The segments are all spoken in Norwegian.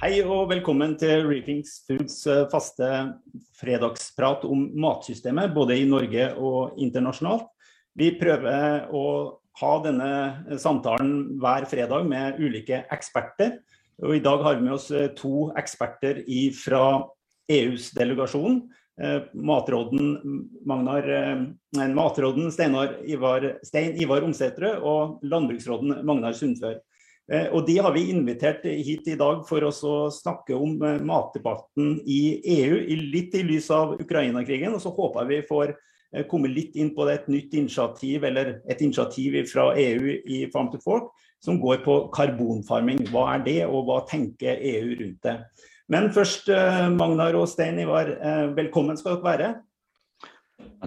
Hei og velkommen til Reefings Foods eh, faste fredagsprat om matsystemet, både i Norge og internasjonalt. Vi prøver å ha denne samtalen hver fredag med ulike eksperter. Og I dag har vi med oss eh, to eksperter fra EUs delegasjon. Eh, matråden, Magnar, matråden Steinar Ivar, Stein Ivar Omsetrø og landbruksråden Magnar Sundfør. Eh, og De har vi invitert hit i dag for oss å snakke om eh, matdebatten i EU, litt i lys av Ukraina-krigen. Og så håper vi får eh, komme litt inn på det et nytt initiativ, eller et initiativ fra EU i Farm to Fork, som går på karbonfarming. Hva er det, og hva tenker EU rundt det? Men først, Magnar og Stein Ivar, velkommen skal dere være.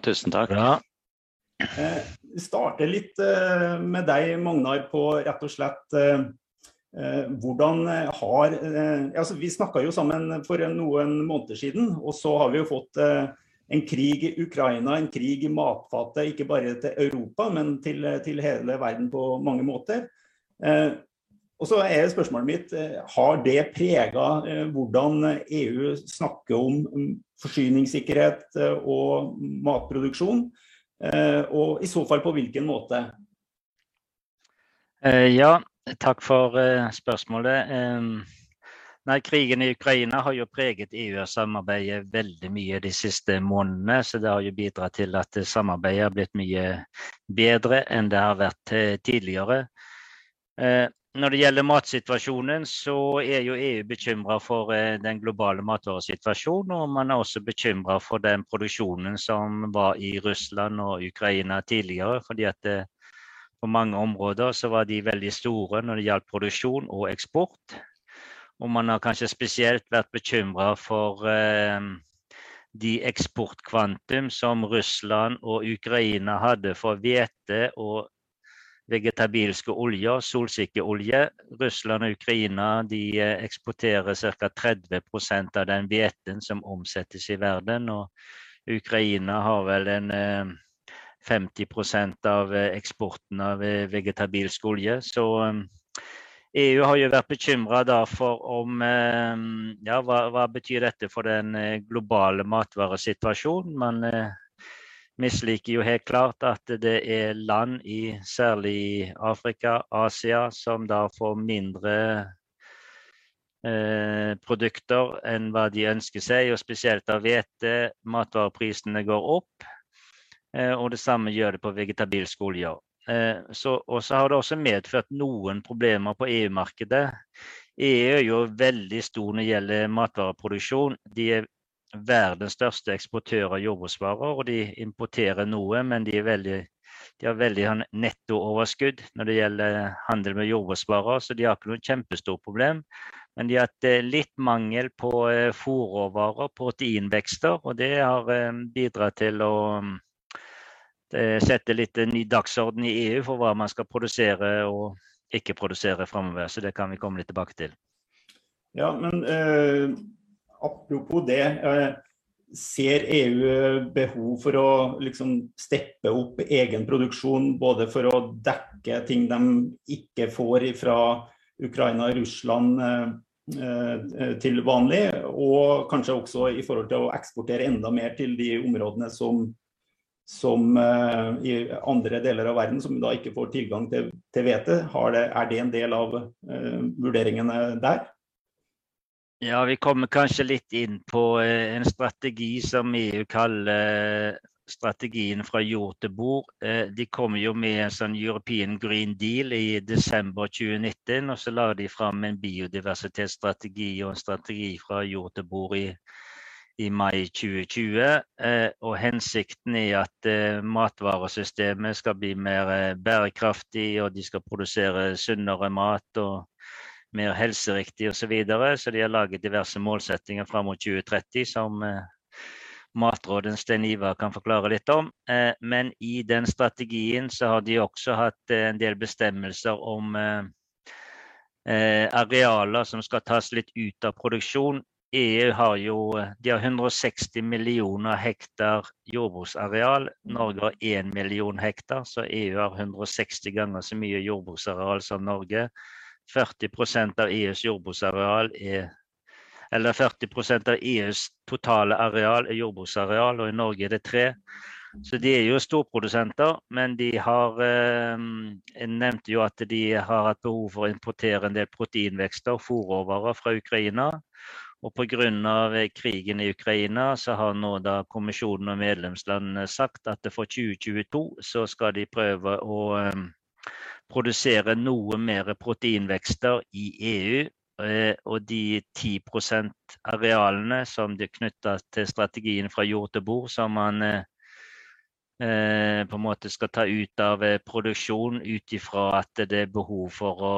Tusen takk. Ja. Eh, starte litt eh, med deg, Magnar, på rett og slett eh, hvordan har altså Vi snakka jo sammen for noen måneder siden, og så har vi jo fått en krig i Ukraina, en krig i matfatet, ikke bare til Europa, men til, til hele verden på mange måter. Og så er spørsmålet mitt, Har det prega hvordan EU snakker om forsyningssikkerhet og matproduksjon? Eh, og i så fall på hvilken måte? Eh, ja, takk for eh, spørsmålet. Nei, Krigen i Ukraina har jo preget EU-samarbeidet veldig mye de siste månedene. Så det har jo bidratt til at samarbeidet har blitt mye bedre enn det har vært tidligere. Når det gjelder matsituasjonen, så er jo EU bekymra for eh, den globale matvaresituasjonen. Og man er også bekymra for den produksjonen som var i Russland og Ukraina tidligere. fordi at det, eh, på mange områder så var de veldig store når det gjaldt produksjon og eksport. Og man har kanskje spesielt vært bekymra for eh, de eksportkvantum som Russland og Ukraina hadde for hvete og vegetabilske oljer, solsikkeolje. Russland og Ukraina de eh, eksporterer ca. 30% av den hveten som omsettes i verden. Og Ukraina har vel en 50 eh, av eh, eksporten av vegetabilsk olje. Så EU e har jo vært bekymra for om ja, hva, hva, betyr dette for den globale matvaresituasjonen. Man misliker jo helt klart at det er land i særlig Afrika, Asia, som da får mindre eh, produkter enn hva de ønsker seg, og spesielt av hvete. Matvareprisene går opp, eh, og det samme gjør det på vegetabilsk olje. Eh, så har det også medført noen problemer på EU-markedet. EU er jo veldig stor når det gjelder matvareproduksjon. De er verdens største eksportør av jordbruksvarer. Og de importerer noe, men de, veldig, de har veldig sånn nettooverskudd når det gjelder handel med jordbruksvarer, så de har ikke noe kjempestort problem. Men de har hatt eh, litt mangel på eh, fôrråvarer, proteinvekster, og det har eh, bidratt til å sette litt ny dagsorden i EU for hva man skal produsere og ikke produsere framover. Så det kan vi komme litt tilbake til. Ja, men øh apropos det. Eh, ser EU behov for å liksom steppe opp egen produksjon, både for å dekke ting de ikke får fra Ukraina og Russland eh, eh, til vanlig, og kanskje også i forhold til å eksportere enda mer til de områdene som, som i andre deler av verden som da ikke får tilgang til hvete. Er det en del av vurderingene der? Ja, vi kommer kanskje litt inn på eh, en strategi som EU kaller eh, strategien fra jord til bord. Eh, de kom jo med en sånn European Green Deal i desember 2019. Og så la de fram en biodiversitetsstrategi og en strategi fra jord til bord i, i mai 2020. Og hensikten er at matvaresystemet skal bli mer bærekraftig, og de skal produsere sunnere mat. og mer helseriktig osv. Så, videre. så de har laget diverse målsettinger fram mot 2030 som eh, matråden Sten Ivar kan forklare litt om. Eh, men i den strategien så har de også hatt eh, en del bestemmelser om arealer som skal tas litt ut av produksjon. EU har jo de har 160 millioner hektar jordbruksareal. Norge har 1 million hektar, så EU har 160 ganger så mye jordbruksareal som Norge. 40% av EUs jordbruksareal er eller 40% av EUs totale areal er jordbruksareal, og i Norge er det tre. Så de er jo storprodusenter, men de har eh, Jeg nevnte jo at de har hatt behov for å importere en del proteinvekster, og fòrråvarer fra Ukraina. Og pga. krigen i Ukraina så har nå da kommisjonen og medlemslandene sagt at for 2022 så skal de prøve å produsere noe mer proteinvekster i EU. Uh, og de 10% arealene som de knytta til strategien fra jord til bord, som man uh, uh, på en måte skal ta ut av produksjon ut ifra at det er behov for å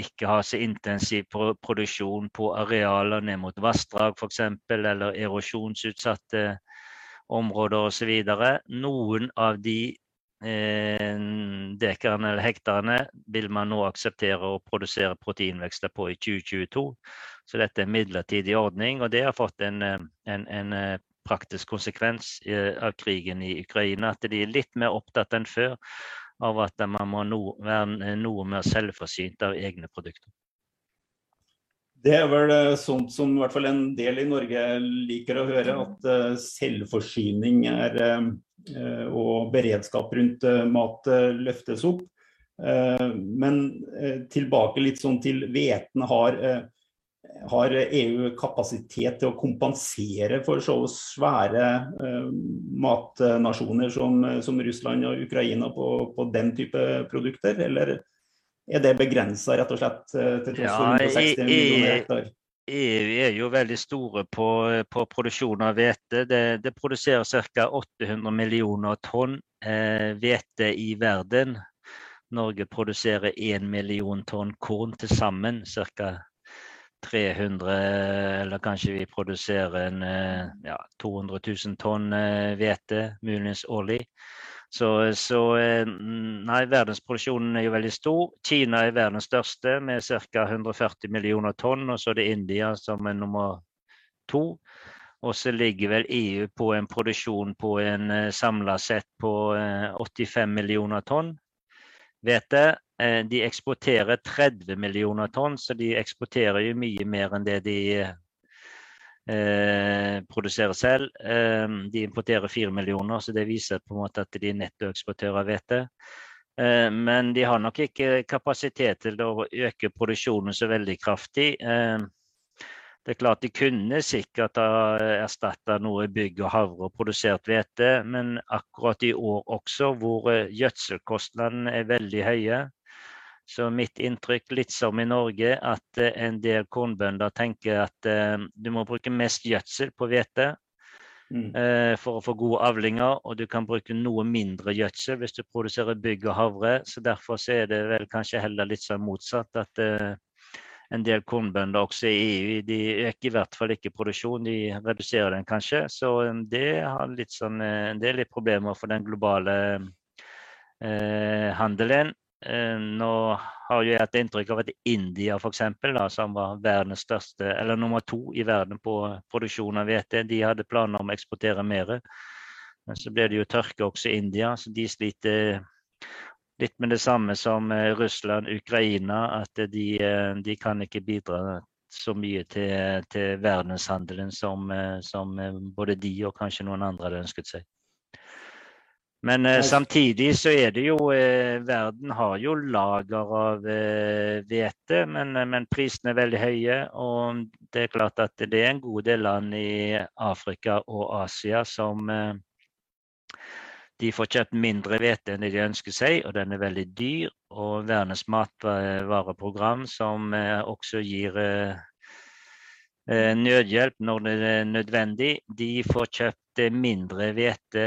ikke ha så intensiv produksjon på arealer ned mot vassdrag f.eks. eller erosjonsutsatte områder osv. Noen av de eh, dekerne eller hekterne vil man nå akseptere å produsere proteinvekster på i 2022. Så dette er en midlertidig ordning, og det har fått en, eh, en, en eh, praktisk konsekvens av krigen i Ukraina. At de er litt mer opptatt enn før av at man må no, være noe mer selvforsynt av egne produkter. Det er vel eh, sånt som i hvert fall en del i Norge liker å høre, at uh, selvforsyning er, uh, og beredskap rundt mat løftes opp. men tilbake litt sånn til hveten har har EU kapasitet til å kompensere for så svære matnasjoner som, som, Russland og Ukraina på, på, den type produkter, eller er det begrensa rett og slett eh, til tross for 160 millioner hektar? EU er jo veldig store på, på produksjon av hvete. Det, det produserer ca. 800 millioner tonn hvete eh, i verden. Norge produserer 1 million tonn korn til sammen. Ca. 300, eller kanskje vi produserer en, eh, ja, 200 000 tonn eh, hvete, muligens årlig. Så, så, eh, nei, verdensproduksjonen er jo veldig stor. Kina er verdens største med ca. 140 millioner tonn. Og så er det India som er nummer to. Og så ligger vel EU på en produksjon på en samla sett på 85 millioner tonn hvete. Eh, de eksporterer 30 millioner tonn, så de eksporterer jo mye mer enn det de eh, produserer selv. Eh, de importerer 4 millioner, så det viser på en måte at de er nettoeksportører av hvete. Eh, men de har nok ikke kapasitet til å øke produksjonen så veldig kraftig. Det er klart De kunne sikkert ha erstatta noe bygg og havre og produsert hvete, men akkurat i år også, hvor gjødselkostnadene er veldig høye, så mitt inntrykk, litt som i Norge, at eh, en del kornbønder tenker at uh, du må bruke mest gjødsel på hvete mm. uh, for å få gode avlinger, og du kan bruke noe mindre gjødsel hvis du produserer bygg og havre. Så derfor så er det vel kanskje heller litt sånn motsatt. at en del kornbønder også i EU. De øker i hvert fall ikke produksjon, de reduserer den kanskje. Så det, det, litt sånn, eh, det er litt problemer for den globale eh, handelen. Eh, nå har jeg hatt inntrykk av at India for eksempel, da, som var verdens største, eller nummer to i verden på produksjon av hvete, de hadde planer om å eksportere mer. Men så ble det jo tørke også i India, så de sliter litt med det samme som eh, Russland, Ukraina, at de, eh, de kan ikke bidra så mye til, til verdenshandelen som, som, både de og kanskje noen andre hadde ønsket seg. Men eh, samtidig så er det jo eh, Verden har jo lager av hvete, eh, men, men, prisene er veldig høye. Og det er klart at det er en god del land i Afrika og Asia som de får kjøpt mindre hvete enn de ønsker seg, og den er veldig dyr. Og Verdens matvareprogram, som eh, også gir eh, eh, nødhjelp når det er nødvendig, de får kjøpt mindre hvete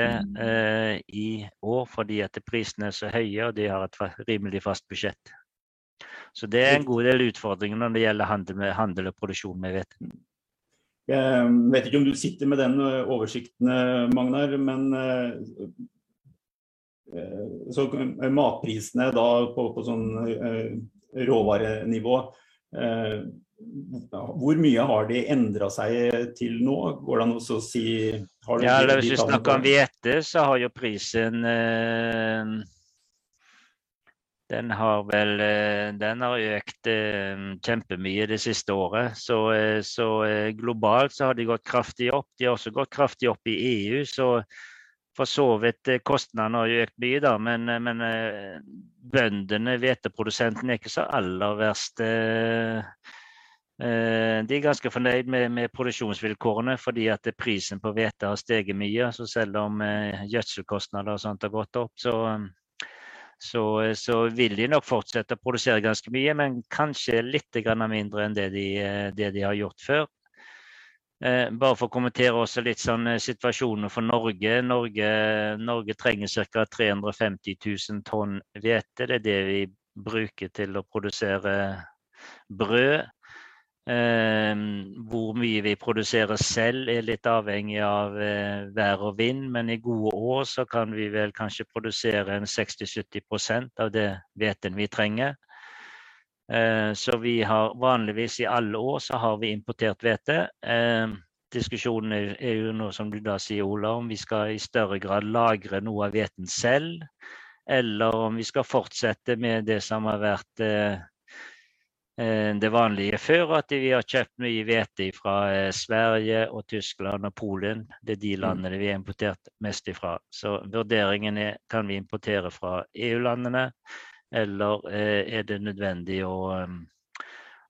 i år fordi at prisene er så høye og de har et rimelig fast budsjett. Så det er en god del utfordringer når det gjelder handel, med, handel og produksjon med hvete. Jeg vet ikke om du sitter med den oversikten, Magnar, men Eh, så matprisene da på, på sånn eh, råvarenivå eh, hvor mye har de endra seg til nå? Går det an å si ja, Hvis vi snakker om hvete, så har jo prisen Den har vel den har økt kjempemye det siste året. Så, så, globalt så har de gått kraftig opp. De har også gått kraftig opp i EU. Så for så vidt kostnadene har økt mye, da. Men, men bøndene, hveteprodusentene, er ikke så aller verst. De er ganske fornøyd med, med, produksjonsvilkårene fordi at prisen på hvete har steget mye. Så selv om gjødselkostnader og sånt har gått opp, så så, eh, så, vil de nok fortsette å produsere ganske mye, men kanskje litt mindre enn det de, eh, det de har gjort før. Eh, bare for å kommentere også litt sånn situasjonen for Norge. Norge, Norge trenger ca. 350 000 tonn hvete. Det er det vi bruker til å produsere brød. Ehm, hvor mye vi produserer selv er litt avhengig av eh, vær og vind, men i gode år så kan vi vel kanskje produsere en 60-70% av det hveten vi trenger. Eh, så vi har vanligvis i alle år så har vi importert hvete. Ehm, diskusjonen er jo noe som du da sier, Ola, om vi skal i større grad lagre noe av hveten selv, eller om vi skal fortsette med det som har vært Eh, det vanlige før, at vi har kjøpt mye hvete fra eh, Sverige og Tyskland og Polen. Det er de mm. landene vi har importert mest ifra. Så vurderingen er kan vi importere fra EU-landene, eller eh, er det nødvendig å,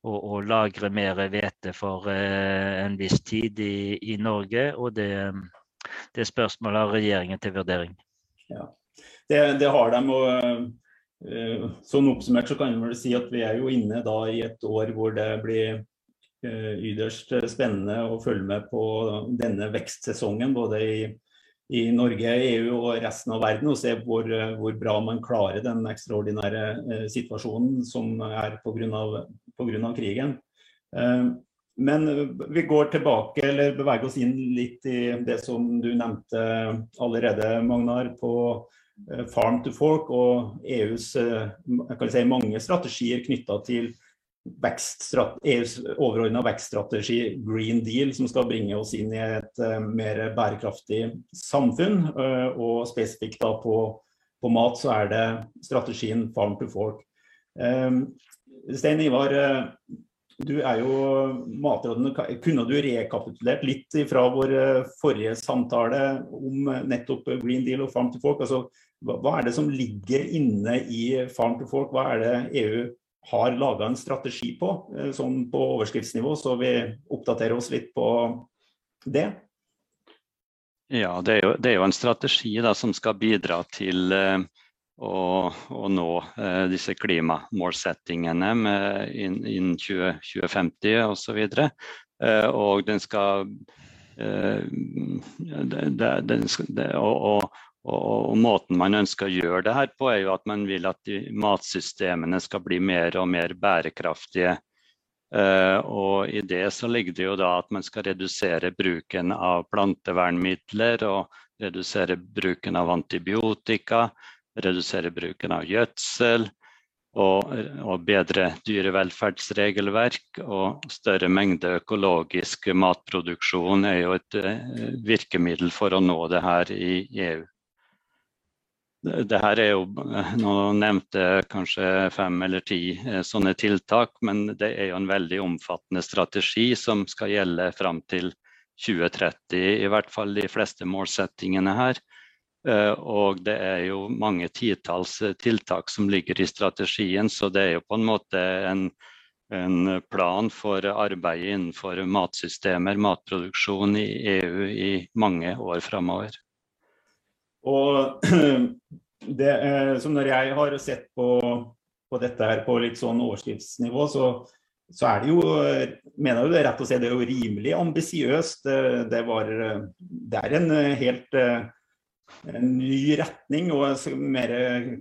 å, å lagre mer hvete for en viss tid i, i Norge? Og det, det spørsmålet har regjeringen til vurdering. Ja, det, det har de. og Eh, sånn oppsummert så kan vi si at vi er jo inne da i et år hvor det blir eh, ytterst spennende å følge med på denne vekstsesongen. Både i, i Norge, EU og resten av verden. Og se hvor, hvor bra man klarer den ekstraordinære eh, situasjonen som er pga. krigen. Men vi går tilbake, eller beveger oss inn litt i det som du nevnte allerede, Magnar. på Eh, farm to fork og EUs eh, si, mange strategier knytta til EUs overordna vekststrategi Green Deal, som skal bringe oss inn i et uh, mer bærekraftig samfunn. Og spesifikt da på, på, mat så er det strategien Farm to Fork. Stein Ivar, du er jo matråden. Kunne du rekapitulert litt fra vår forrige samtale om nettopp Green Deal og Farm to Fork? Altså, hva er det som ligger inne i Farm to Fork? Hva er det EU har laga en strategi på, eh, sånn på overskriftsnivå, så vi oppdaterer oss litt på det? Ja, det er jo, det er jo en strategi da, som skal bidra til uh, å, å, nå uh, disse klimamålsettingene innen inn 2050 osv. Uh, og den skal uh, det, den, det, og, og, og, Måten man ønsker å gjøre det her på, er jo at man vil at matsystemene skal bli mer og mer bærekraftige. Uh, og I det så ligger det jo da at man skal redusere bruken av plantevernmidler og redusere bruken av antibiotika, redusere bruken av gjødsel og, og bedre dyrevelferdsregelverk. Og større mengde økologisk matproduksjon er jo et uh, virkemiddel for å nå det her i EU det her er jo Nå nevnte jeg kanskje fem eller ti eh, sånne tiltak, men det er jo en veldig omfattende strategi som skal gjelde fram til 2030, i hvert fall de fleste målsettingene her. Eh, og det er jo mange titalls eh, tiltak som ligger i strategien, så det er jo på en måte en, en plan for arbeidet innenfor matsystemer, matproduksjon i EU i mange år framover. Og det, eh, som når jeg har sett på, på, dette her på litt sånn overskriftsnivå, så, så er det jo mener jo det rett å si det er jo rimelig ambisiøst. Det, det, det, er en helt en ny retning og mer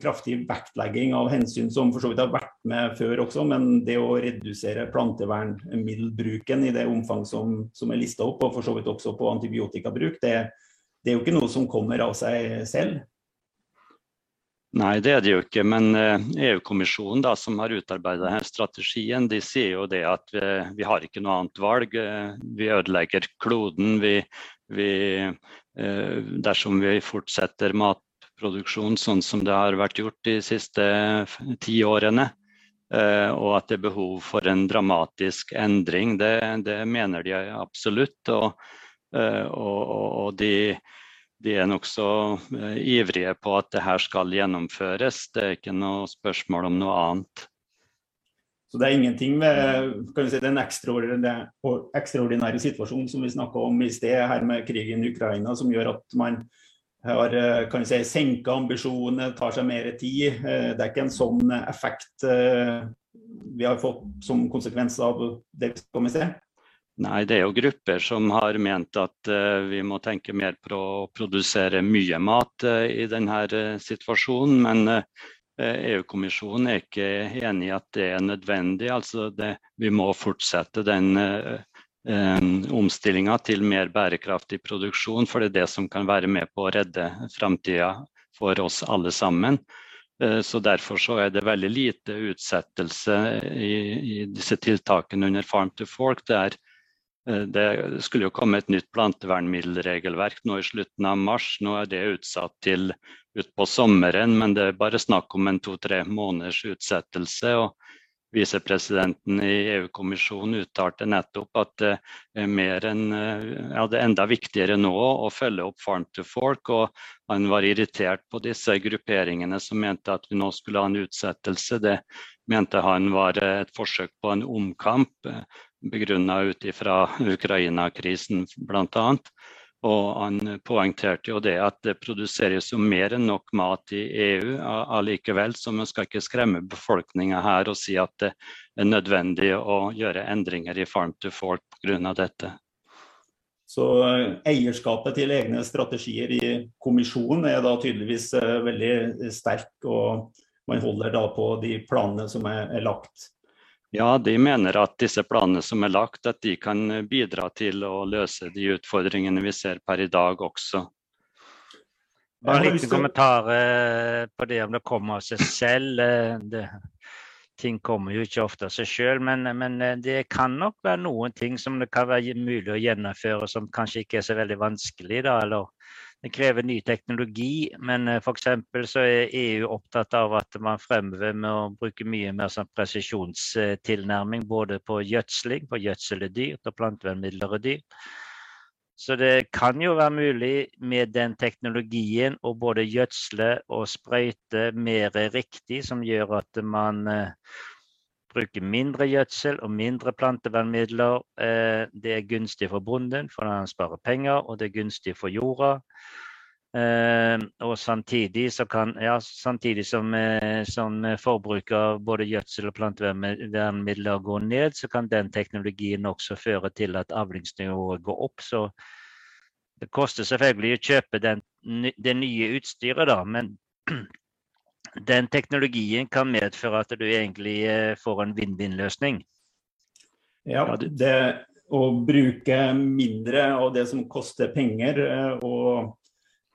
kraftig vektlegging av hensyn som for så vidt har vært med før også, men det å redusere plantevernmiddelbruken i det omfang som, som er lista opp, og for så vidt også på antibiotikabruk, det, det er jo ikke noe som kommer av seg selv. Nei, det er det jo ikke. Men EU-kommisjonen eh, e som har utarbeidet strategien, de sier jo det at vi, vi, har ikke noe annet valg. Eh, vi ødelegger kloden. Vi, vi, eh, dersom vi fortsetter matproduksjon sånn som det har vært gjort de siste ti årene. Og at det er behov for en dramatisk endring, det, det mener de absolutt. Og, og, og de, de er nokså ivrige på at det her skal gjennomføres. Det er ikke noe spørsmål om noe annet. Så det er ingenting med si, den ekstraordinære, situasjonen som vi snakka om i sted her med krigen i Ukraina, som gjør at man har kan si, senka ambisjonene, tar seg mer tid. Det er ikke en sånn effekt eh, vi har fått som konsekvens av det vi skal se. Nei, det er jo grupper som har ment at uh, vi må tenke mer på å produsere mye mat uh, i denne uh, situasjonen. Men EU-kommisjonen er ikke enig i at det er nødvendig. Altså det, vi må fortsette den omstillinga til mer bærekraftig produksjon, for det er det som kan være med på å redde framtida for oss alle sammen. Så Derfor så er det veldig lite utsettelse i, i disse tiltakene under Farm to Fork. Det er Eh, det skulle jo komme et nytt plantevernmiddelregelverk nå i slutten av mars. Nå er det utsatt til utpå sommeren, men det er bare snakk om en to-tre måneders utsettelse. og Visepresidenten i EU-kommisjonen uttalte nettopp at det er, mer enn, ja, det er enda viktigere nå å følge opp Farm to Fork. og Han var irritert på disse grupperingene som mente at vi nå skulle ha en utsettelse. Det mente han var et forsøk på en omkamp begrunna ut ifra Ukraina-krisen bl.a. Og han poengterte jo det at det produseres jo mer enn nok mat i EU allikevel, så man skal ikke skremme befolkninga her og si at det er nødvendig å gjøre endringer i Farm to Fork pga. dette. Så eh, eierskapet til egne strategier i kommisjonen er da tydeligvis eh, veldig sterk, og man holder da på de planene som er lagt. Ja, de mener at disse planene som er lagt, at de kan bidra til å løse de utfordringene vi ser per i dag også. Bare en liten kommentar eh, på det om det kommer av seg selv. Eh, det, ting kommer jo ikke ofte av seg sjøl, men, men, eh, det kan nok være noen ting som det kan være mulig å gjennomføre som kanskje ikke er så veldig vanskelig. Da, eller det krever ny teknologi, men eh, f.eks. så er EU opptatt av at man fremover med å bruke mye mer sånn presisjonstilnærming både på gjødsling, på gjødsel er dyrt, og plantevernmidler er dyrt. Så det kan jo være mulig med den teknologien å både gjødsle og sprøyte mer riktig, som gjør at man eh, bruker mindre gjødsel og mindre plantevernmidler. Eh, det er gunstig for bonden, for han sparer penger, og det er gunstig for jorda. Uh, og samtidig, kan, ja, samtidig som, uh, som forbruket av både gjødsel og plantevernmidler går ned, så kan den teknologien også føre til at avlingsnivået går opp. Så det koster selvfølgelig å kjøpe den, det nye utstyret, da, men den teknologien kan medføre at du egentlig uh, får en vinn-vinn-løsning. Ja, det å bruke mindre av det som koster penger, og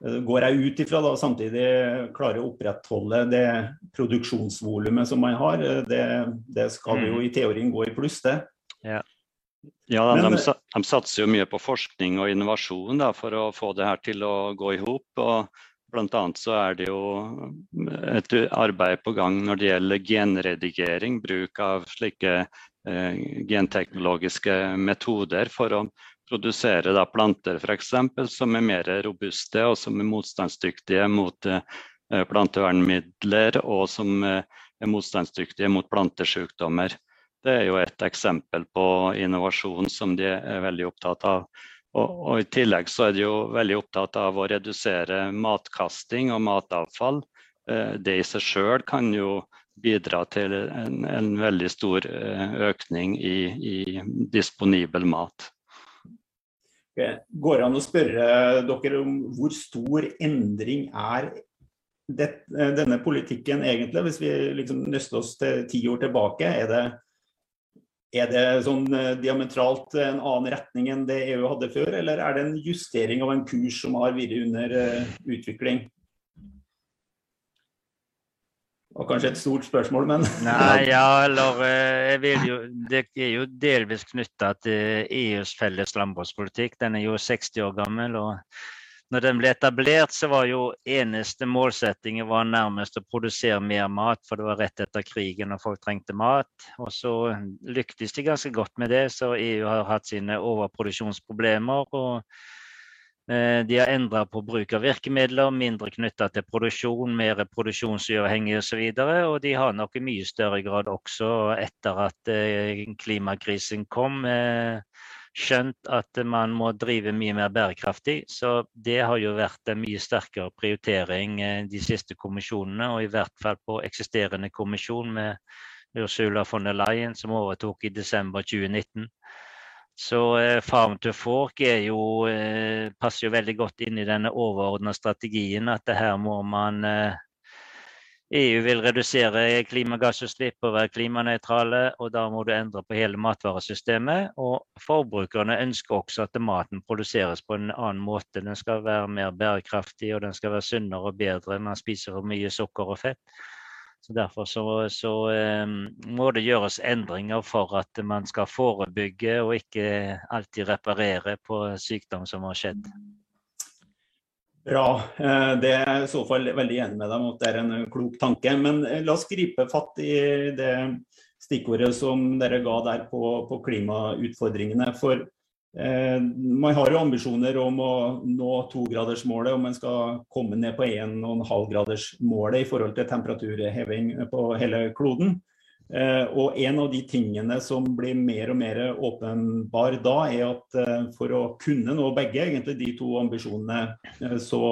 Eh, går jeg ut ifra da samtidig klarer å opprettholde det produksjonsvolumet som man har. Eh, det, det skal mm. jo i teorien gå i pluss, det. Ja. Ja, de, de, de, satser jo mye på forskning og innovasjon da, for å få det her til å gå i hop. Bl.a. så er det jo et arbeid på gang når det gjelder genredigering. Bruk av slike eh, genteknologiske metoder for å produsere da planter f.eks. som er mer robuste og som er motstandsdyktige mot eh, plantevernmidler og som eh, er motstandsdyktige mot plantesykdommer. Det er jo et eksempel på innovasjon som de er veldig opptatt av. Og, og I tillegg så er de jo veldig opptatt av å redusere matkasting og matavfall. Eh, det i seg sjøl kan jo bidra til en, en veldig stor økning i, i disponibel mat. Går det an å spørre dere om hvor stor endring er det, denne politikken egentlig, hvis vi liksom nøster oss til ti år tilbake? Er det, er det sånn eh, diametralt en annen retning enn det EU hadde før, eller er det en justering av en kurs som har vært under utvikling? Det var kanskje et stort spørsmål, men Nei, ja, eller vil jo, Det er jo delvis knytta til EUs felles landbrukspolitikk. Den er jo 60 år gammel. og når den ble etablert, så var jo eneste målsettingen var nærmest å produsere mer mat, for det var rett etter krigen og folk trengte mat. Og så lyktes de ganske godt med det, så EU har hatt sine overproduksjonsproblemer. og eh, de har endra på bruk av virkemidler, mindre knytta til produksjon, mer produksjonsuavhengig osv. Og, så og de har nok i mye større grad også etter at eh, klimakrisen kom, eh, skjønt at man må drive mye mer bærekraftig. Så det har jo vært en mye sterkere prioritering eh, de siste kommisjonene, og i hvert fall på eksisterende kommisjon med Ursula von der Leyen, som overtok i desember 2019. Så eh, Farm to Fork jo, eh, passer jo veldig godt inn i denne overordna strategien at her må man EU vil redusere klimagassutslipp og være klimanøytrale, og da må du endre på hele matvaresystemet. Og forbrukerne ønsker også at maten produseres på en annen måte. Den skal være mer bærekraftig, og den skal være sunnere og bedre. Man spiser mye sukker og fett. Så Derfor så, så um, må det gjøres endringer for at man skal forebygge og ikke alltid reparere på sykdom som har skjedd. Bra. Eh, det er i så fall veldig enig med deg om at det er en klok tanke. Men eh, la oss gripe fatt i det stikkordet som dere ga der på, på klimautfordringene. For eh, man har jo ambisjoner om å nå togradersmålet, om man skal komme ned på 1,5-gradersmålet i forhold til temperaturheving på hele kloden. Eh, og en av de tingene som blir mer og mer åpenbar da, er at eh, for å kunne nå begge egentlig de to ambisjonene, eh, så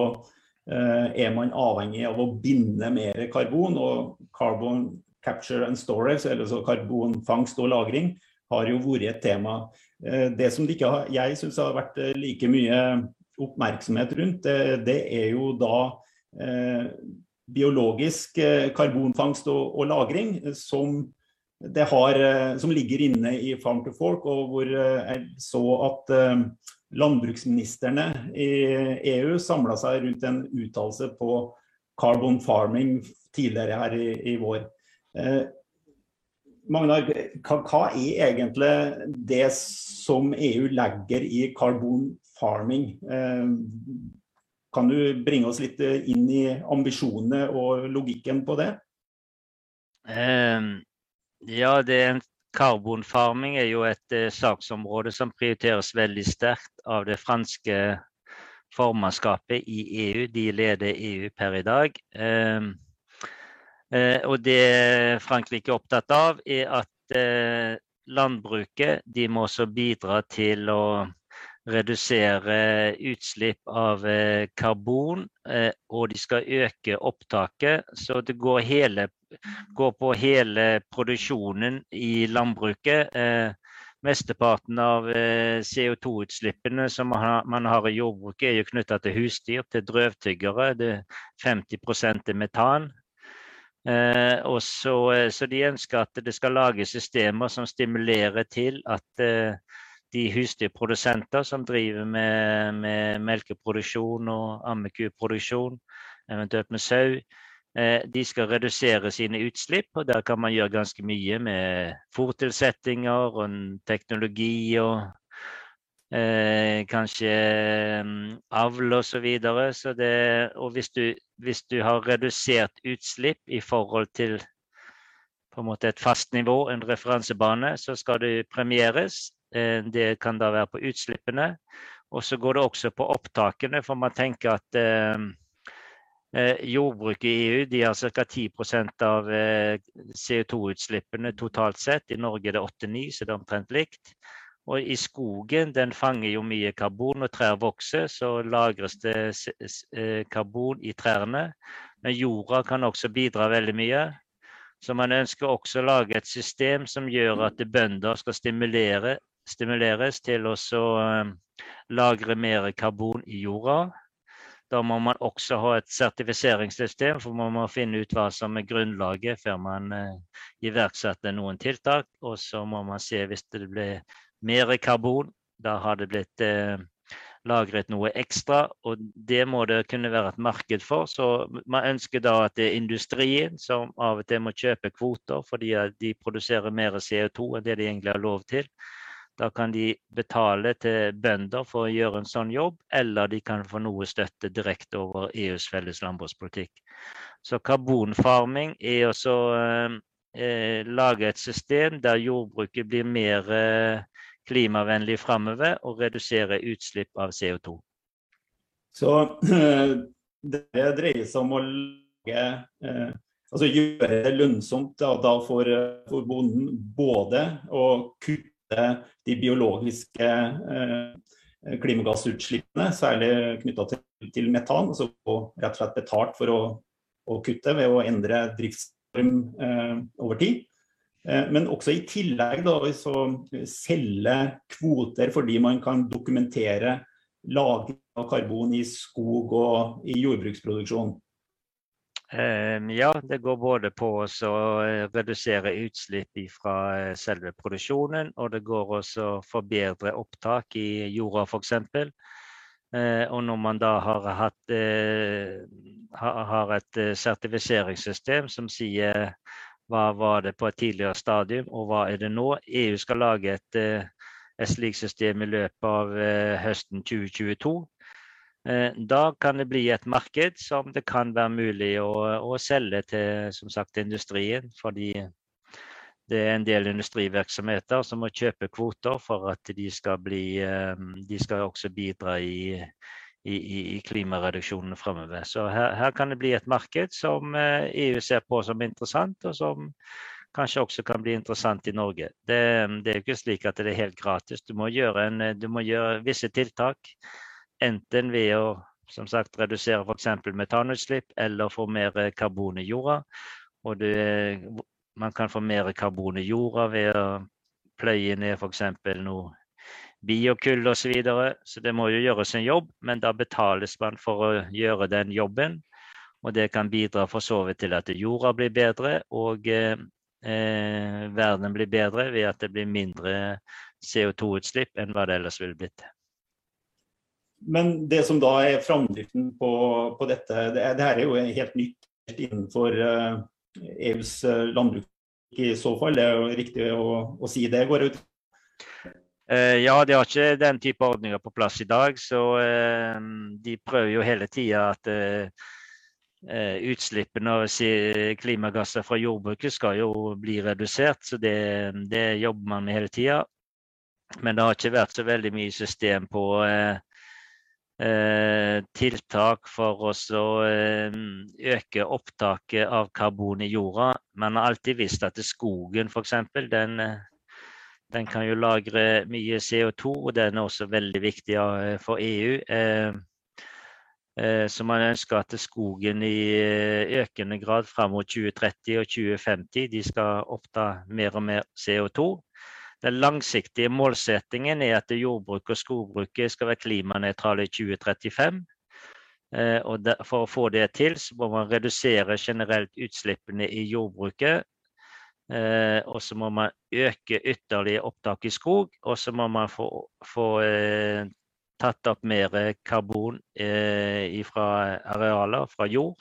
er man avhengig av å binde mer karbon. Og carbon capture and storage, eller så karbonfangst og -lagring, har jo vært et tema. Det som det har, jeg syns har vært like mye oppmerksomhet rundt, det, det er jo da biologisk eh, karbonfangst og, og lagring som, har, eh, som, ligger inne i Farm to Fork, og hvor eh, jeg så at landbruksministrene i EU samla seg rundt en uttalelse på carbon farming tidligere her i, i vår. Eh, Magnar, hva, er egentlig det som EU legger i carbon farming? Eh, kan du bringe oss litt eh, inn i ambisjonene og logikken på det? Um, ja, det er en Karbonfarming er jo et uh, saksområde som prioriteres veldig sterkt av det franske formannskapet i EU. De leder EU per i dag. Um, uh, og det Frankrike er opptatt av, er at uh, landbruket de må også bidra til å redusere utslipp av eh, karbon, eh, og de skal øke opptaket. Så det går, hele, går på hele produksjonen i landbruket. Eh, mesteparten av CO2-utslippene som man har i jordbruket, er jo knytta til husdyr, til drøvtyggere. Det er 50 er metan. Eh, så, så, de ønsker at det skal lages systemer som stimulerer til at de husdyrprodusenter som driver med, med melkeproduksjon og ammekuproduksjon, eventuelt med sau, eh, de skal redusere sine utslipp. og Der kan man gjøre ganske mye med fòrtilsettinger og teknologi og eh, kanskje um, avl osv. Så videre. så og hvis du, hvis du har redusert utslipp i forhold til på en måte et fast nivå, en referansebane, så skal du premieres. Eh, det kan da være på utslippene. Og så går det også på opptakene, for man tenker at eh, eh jordbruket i EU de har ca. 10% av eh, CO2-utslippene totalt sett. I Norge er det 8-9, så det er omtrent likt. Og i skogen den fanger jo mye karbon. Når trær vokser, så lagres det karbon i trærne. Men jorda kan også bidra veldig mye. Så man ønsker også å lage et system som gjør at bønder skal stimulere stimuleres til å eh, lagre mer karbon i jorda. Da må man også ha et sertifiseringssystem, for man må finne ut hva som er grunnlaget før man uh, iverksetter noen tiltak. Og så må man se hvis det blir mer karbon, da har det blitt uh, lagret noe ekstra. Og det må det kunne være et marked for. Så man ønsker da at det er industrien som av og til må kjøpe kvoter fordi de produserer mer CO2 enn det de egentlig har lov til. Da kan de betale til bønder for å gjøre en sånn jobb, eller de kan få noe støtte direkte over EUs felles landbrukspolitikk. Så karbonfarming er også eh, lage et system der jordbruket blir mer eh, klimavennlig framover og redusere utslipp av CO2. Så det dreier seg om å lage eh, altså gjøre det lønnsomt da, da for, for, bonden både å kutte de biologiske eh, klimagassutslippene, særlig knytta til, til, metan, altså få rett og slett betalt for å, å kutte ved å endre driftsform eh, over tid. Eh, men også i tillegg da, så selge kvoter fordi man kan dokumentere lagring av karbon i skog og i jordbruksproduksjon. Ehm, ja, det går både på å eh, redusere utslipp fra eh, selve produksjonen, og det går også å forbedre opptak i jorda f.eks. Eh, og når man da har, hatt, har et sertifiseringssystem som sier hva var det på et tidligere stadium, og hva er det nå? EU skal lage et, et slikt system i løpet av høsten 2022. Eh, da kan det bli et marked som det kan være mulig å, å selge til som sagt, industrien. Fordi det er en del industrivirksomheter som må kjøpe kvoter for at de skal, bli, eh, de skal også bidra i, i, i klimareduksjonene fremover. Så her, her, kan det bli et marked som EU eh, ser på som interessant, og som kanskje også kan bli interessant i Norge. Det, det er jo ikke slik at det er helt gratis. Du må gjøre, en, du må gjøre visse tiltak. Enten ved å som sagt, redusere f.eks. metanutslipp eller få mer karbon i jorda. Og det, man kan få mer karbon i jorda ved å pløye ned f.eks. noe biokull osv. Så, videre. så det må jo gjøres en jobb, men da betales man for å gjøre den jobben. Og det kan bidra for så vidt til at jorda blir bedre, og eh, verden blir bedre ved at det blir mindre CO2-utslipp enn hva det ellers ville blitt. Men det som da er framdriften på, på dette, det, det her er jo helt nytt innenfor EUs uh, landbruk i så fall. Det er jo riktig å, å si det, går ut? Uh, ja, de har ikke den type ordninger på plass i dag. Så de prøver jo hele tida at utslippene av klimagasser fra jordbruket skal jo bli redusert. Så det, det jobber man med hele tida. Men det har ikke vært så veldig mye system på eh, Eh, tiltak for å eh, øke opptaket av karbon i jorda. Man har alltid visst at skogen f.eks. Den, eh, den kan jo lagre mye CO2, og den er også veldig viktig for EU. Så man ønsker at skogen i økende grad fram mot 2030 og 2050 de skal oppta mer og mer CO2. Den langsiktige målsettingen er at jordbruket og skogbruket skal være klimanøytrale i 2035. Eh, og for å få det til, så må man redusere generelt utslippene i jordbruket. Eh, og så må man øke ytterligere opptak i skog, og så må man få, få eh, tatt opp mer karbon fra arealer, fra jord.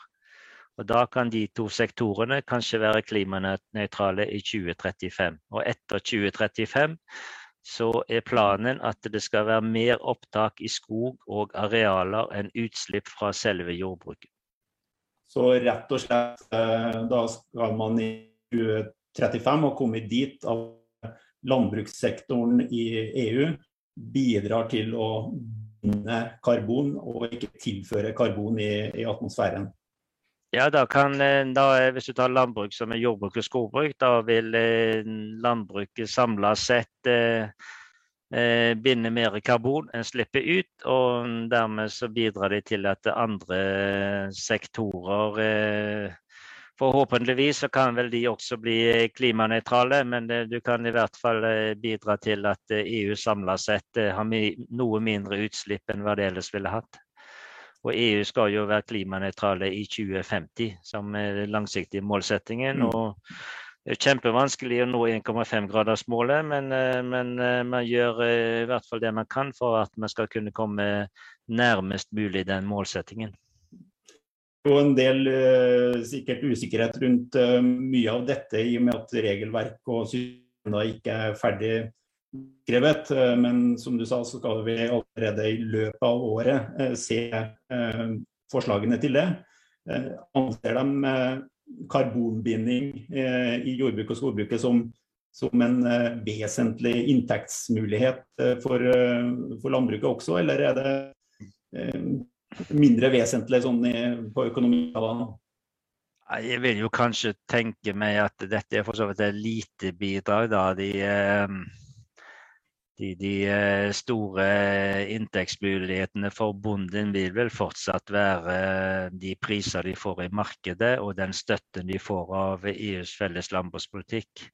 Og Da kan de to sektorene kanskje være klimanøytrale i 2035. Og etter 2035 så er planen at det skal være mer opptak i skog og arealer enn utslipp fra selve jordbruket. Så rett og slett eh, da skal man i 2035 ha kommet dit at landbrukssektoren i EU bidrar til å binde karbon og ikke tilføre karbon i, i atmosfæren. Ja, da kan, eh, da, Hvis du tar landbruk som er jordbruk og skogbruk, da vil eh, landbruket samla sett eh, eh, binde mer karbon enn slipper ut. Og dermed så bidrar de til at andre sektorer eh, Forhåpentligvis så kan vel de også bli klimanøytrale, men du kan i hvert fall bidra til at EU samla sett har noe mindre utslipp enn hva det ellers ville hatt. Og EU skal jo være klimanøytrale i 2050, som er den langsiktige målsettingen. Mm. og det er kjempevanskelig å nå 1,5-gradersmålet, men, eh, men, eh, man gjør eh, i hvert fall det man kan for at man skal kunne komme nærmest mulig den målsettingen. Og en del sikkert usikkerhet rundt mye av dette, i og med at regelverk og systemer ikke er ferdig skrevet. Men som du sa, så skal vi allerede i løpet av året se forslagene til det. Anser de karbonbinding i jordbruket og skogbruket som, som en vesentlig inntektsmulighet for, for landbruket også, eller er det mindre vesentlig sånn på økonomien? Jeg vil jo kanskje tenke meg at dette er for så vidt et lite bidrag. da. De, de, de eh, store inntektsmulighetene for bonden vil vel fortsatt være de priser de får i markedet og den støtten de får av EUs felles landbrukspolitikk.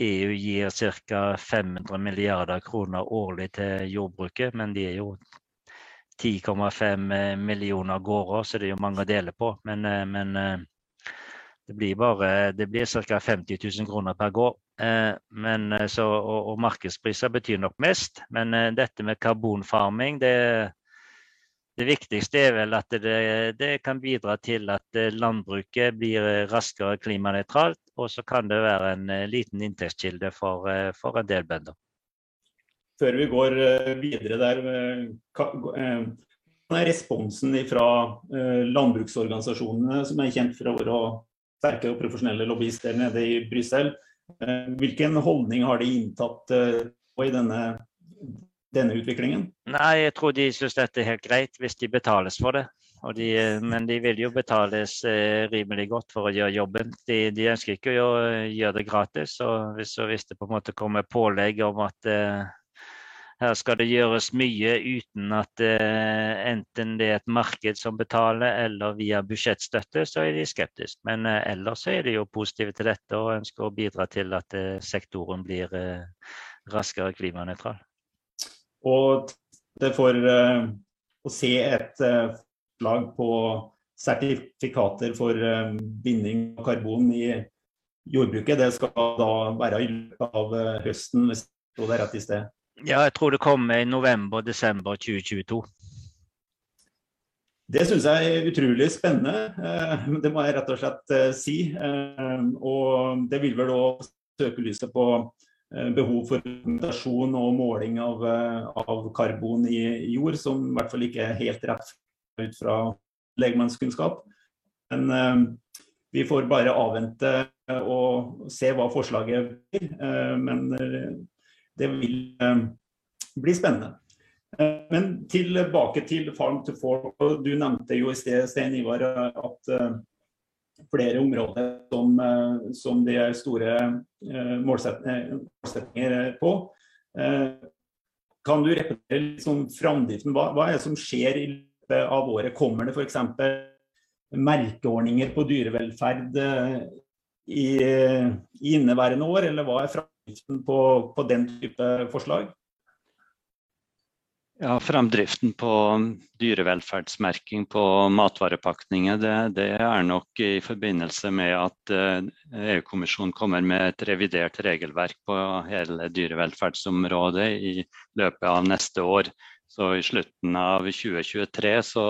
EU gir ca. 500 milliarder kroner årlig til jordbruket, men de er jo 10,5 millioner gårder, så det er jo mange å dele på. Men, eh, men eh, det blir bare det blir ca. 50 000 kroner per gård. Eh, men, så, og, og, markedspriser betyr nok mest. Men dette med karbonfarming, det, det viktigste er vel at det, det, kan bidra til at landbruket blir raskere klimanøytralt. Og så kan det være en liten inntektskilde for, for en del bønder før vi går eh, videre der, eh, eh, hva er responsen fra landbruksorganisasjonene, som er kjent for å sterke og profesjonelle lobbyister nede i Brussel? Hvilken holdning har de inntatt i denne, denne utviklingen? Nei, Jeg tror de syns dette er helt greit hvis de betales for det. De, men de vil jo betales eh, rimelig godt for å gjøre jobben. De, de ønsker ikke å gjøre det gratis. og Hvis, hvis det på en måte kommer pålegg om at eh, her skal det gjøres mye uten at uh, enten det er et marked som betaler eller via budsjettstøtte, så er de skeptiske. Men uh, ellers er de jo positive til dette og ønsker å bidra til at uh, sektoren blir raskere klimanøytral. Og det for å se et lag på sertifikater for binding av karbon i jordbruket, det skal da være i løpet av høsten, hvis det er rett i sted? Ja, jeg tror det kommer i november-desember 2022. Det syns jeg er utrolig spennende. Eh, det må jeg rett og slett eh, si. Eh, og det vil vel òg søke lyset på behov for dokumentasjon og måling av, av, karbon i jord, som i hvert fall ikke er helt rett ut fra legmannskunnskap. Men vi får bare avvente og se hva forslaget blir. Men det vil eh, bli spennende. Eh, men tilbake til Farm to Fork. Du nevnte jo i sted, Stein Ivar, at eh, flere områder som, som det er store målsetninger på. Kan du repetere sånn framdriften? Hva, hva, er det som skjer i løpet av året? Kommer det f.eks. merkeordninger på dyrevelferd i, i inneværende år, eller hva er framdriften? Fremdriften på, på den type forslag? Ja, Fremdriften på dyrevelferdsmerking på matvarepakninger det, det, er nok i forbindelse med at eh, EU-kommisjonen kommer med et revidert regelverk på hele dyrevelferdsområdet i løpet av neste år. Så i slutten av 2023 så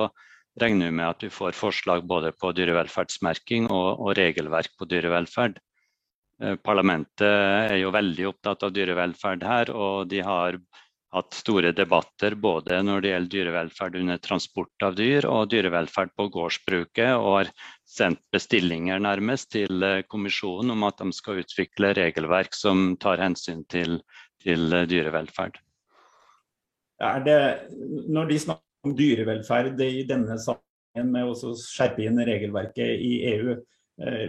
regner vi med at vi får forslag både på dyrevelferdsmerking og, og regelverk på dyrevelferd. Eh, parlamentet er jo veldig opptatt av dyrevelferd her, og de har hatt store debatter både når det gjelder dyrevelferd under transport av dyr og dyrevelferd på gårdsbruket, og har sendt bestillinger nærmest til eh, kommisjonen om at de skal utvikle regelverk som tar hensyn til, til eh, dyrevelferd. Er det, når de snakker om dyrevelferd i denne sammenhengen med å skjerpe inn regelverket i EU,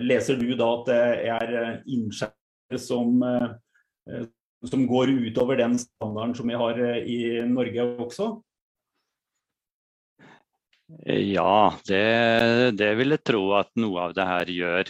leser du da at det er eh, som, eh, som går utover den standarden som vi har i Norge også? Ja, det, det, vil jeg tro at noe av det her gjør.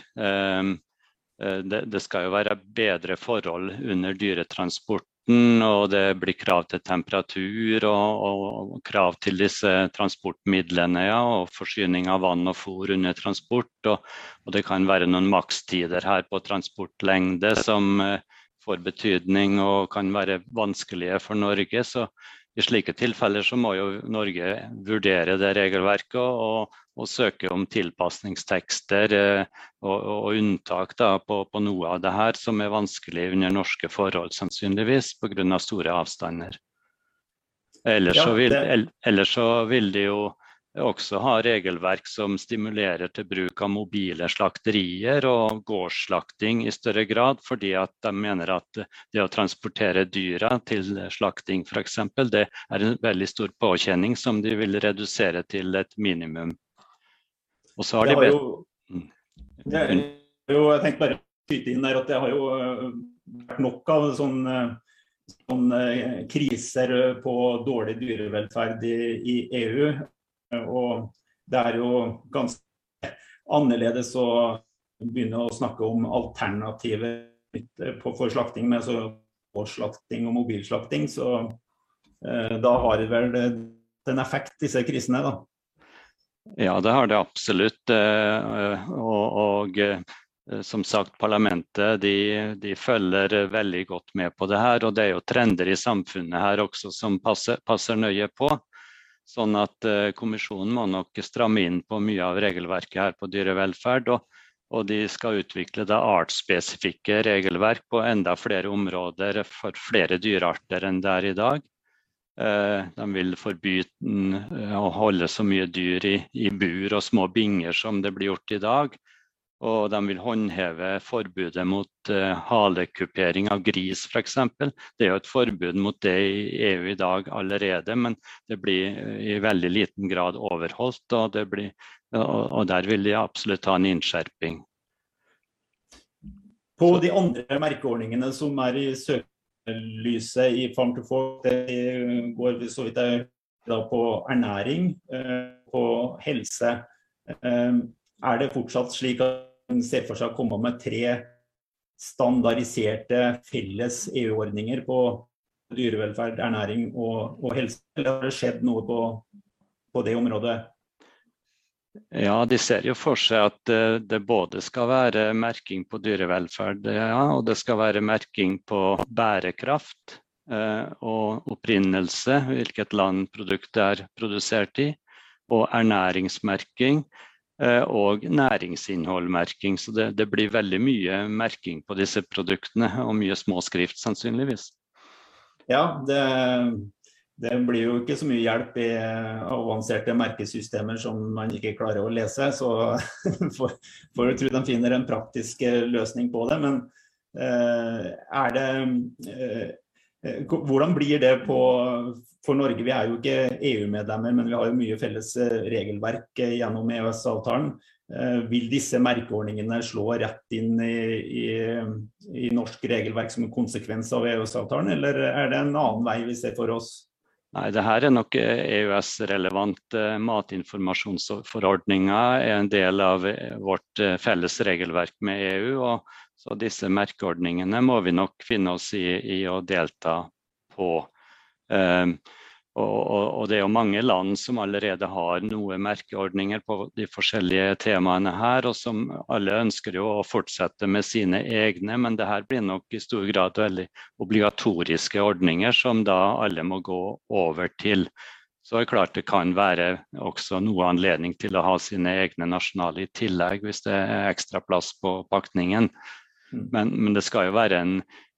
Det skal jo være bedre forhold under dyretransport og det blir krav til temperatur og, og, og krav til disse transportmidlene ja, og forsyning av vann og fôr under transport. Og, og, det kan være noen makstider her på transportlengde som eh, får betydning og kan være vanskelige for Norge. Så, i slike tilfeller så må jo Norge vurdere det regelverket og, og søke om tilpasningstekster eh, og, og unntak da, på, på, noe av det her som er vanskelig under norske forhold, sannsynligvis pga. store avstander. Ellers, ja, så vil, ellers så vil de jo også ha regelverk som stimulerer til bruk av mobile slakterier og gårdsslakting i større grad, fordi at de mener at det å transportere dyra til slakting f.eks. det er en veldig stor påkjenning som de vil redusere til et minimum. Og så har de bedt mm. Jeg tenkte bare skyte inn der at det har jo øh, vært nok av sånne, sånne kriser på dårlig dyrevelferd i, i EU. Og det er jo ganske annerledes å begynne å snakke om alternativer for slakting med så årsslakting og mobilslakting. Så eh, da har det vel en effekt, disse krisene, da. Ja, det har det absolutt. Eh, og, og eh, som sagt, parlamentet de, de, følger veldig godt med på det her. Og det er jo trender i samfunnet her også som passer, passer nøye på. Sånn at uh, Kommisjonen må nok stramme inn på mye av regelverket her på dyrevelferd. Og, og de skal utvikle da artsspesifikke regelverk på enda flere områder for flere dyrearter enn det er i dag. Uh, de vil forby uh, å holde så mye dyr i, i bur og små binger som det blir gjort i dag. Og de vil håndheve forbudet mot uh, halekupering av gris f.eks. Det er jo et forbud mot det i EU i dag allerede, men det blir i veldig liten grad overholdt. Og, blir, og, og der vil de absolutt ha en innskjerping. På de andre merkeordningene som er i søkelyset i Farm to Fork, det går så vidt jeg på ernæring, uh, på helse. Er det fortsatt slik at ser for seg å komme med tre standardiserte felles EU-ordninger på dyrevelferd, ernæring og, og, helse? Eller har det skjedd noe på, på, det området? Ja, De ser jo for seg at eh, det både skal være merking på dyrevelferd ja, og det skal være merking på bærekraft eh, og opprinnelse, hvilket land produktet er produsert i, og ernæringsmerking Eh, og næringsinnholdmerking. Så det, det, blir veldig mye merking på disse produktene, og mye småskrift sannsynligvis. Ja, det, det, blir jo ikke så mye hjelp i avanserte merkesystemer som man ikke klarer å lese. Så får du tro de finner en praktisk løsning på det. Men eh, er det eh, Eh, hvordan blir det på, for Norge? Vi er jo ikke EU-medlemmer, men vi har jo mye felles eh, regelverk eh, gjennom EØS-avtalen. Vil disse merkeordningene slå rett inn i, i, i norsk regelverk som en konsekvens av EØS-avtalen, eller er det en annen vei vi ser for oss? Nei, det her er nok EØS-relevant. Matinformasjonsforordninga er en del av vårt felles regelverk med EU. og så disse merkeordningene må vi nok finne oss i, i å delta på. Um, og, og, det er jo mange land som allerede har noen merkeordninger på de forskjellige temaene her, og som alle ønsker jo å fortsette med sine egne, men det her blir nok i stor grad veldig obligatoriske ordninger som da alle må gå over til. Så det er klart det kan være også noe anledning til å ha sine egne nasjonale i tillegg, hvis det er ekstra plass på pakningen. Mm. Men, men, det skal jo være en,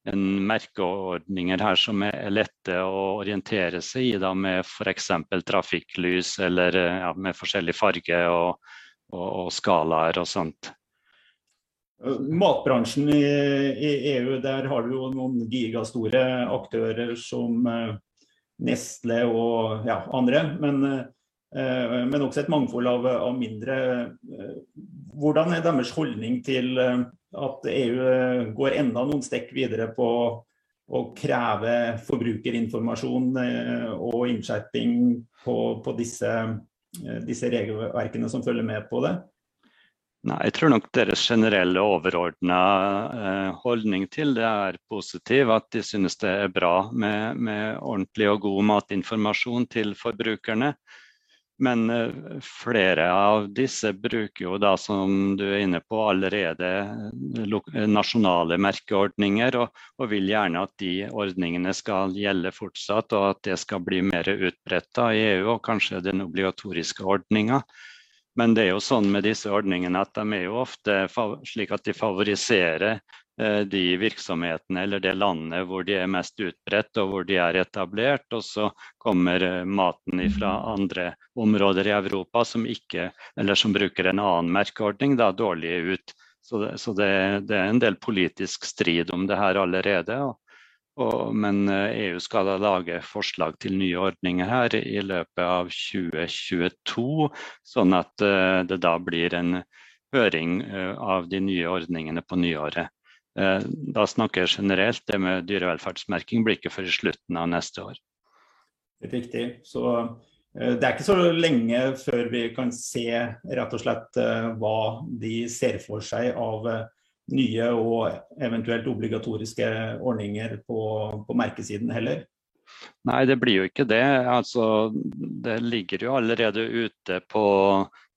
en merkeordninger her som er lette å orientere seg i, da, med f.eks. trafikklys eller ja, med forskjellig farge og, og, og, skalaer og sånt. Matbransjen i, i, EU, der har du jo noen gigastore aktører som uh, Nestle og ja, andre. Men, uh, men, også et mangfold av, av mindre. Hvordan er deres holdning til at EU eh, går enda noen stekk videre på å kreve forbrukerinformasjon eh, og innskjerping på, på disse, eh, disse, regelverkene som følger med på det? Nei, Jeg tror nok deres generelle overordna holdning til det er positiv. At de synes det er bra med, med ordentlig og god matinformasjon til forbrukerne. Men eh, flere av disse bruker jo da, som du er inne på, allerede eh, nasjonale merkeordninger, og, og vil gjerne at de ordningene skal gjelde fortsatt, og at det skal bli mer utbredt i EU, og kanskje den obligatoriske ordninga. Men det er jo sånn med disse ordningene at de er jo ofte slik at de favoriserer Eh, de virksomhetene eller det landet hvor de er mest utbredt og hvor de er etablert. Og så kommer eh, maten fra andre områder i Europa som, ikke, som bruker en annen merkeordning, da dårlig ut. Så, det, så det, det, er en del politisk strid om det her allerede. Og, og, men EU eh, e skal da lage forslag til nye ordninger her i løpet av 2022, sånn at det da blir en høring av de nye ordningene på nyåret. Eh, da snakker jeg generelt. Det med dyrevelferdsmerking blir ikke før i slutten av neste år. Riktig. Så eh, det er ikke så lenge før vi kan se rett og slett eh, hva de ser for seg av nye og eventuelt obligatoriske ordninger på, på merkesiden heller? Nei, det blir jo ikke det. Altså, det ligger jo allerede ute på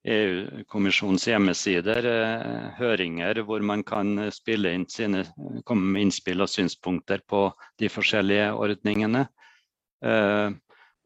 EU-kommisjonens hjemmesider eh, høringer hvor man kan spille inn sine, komme med innspill og synspunkter på de forskjellige ordningene. Eh,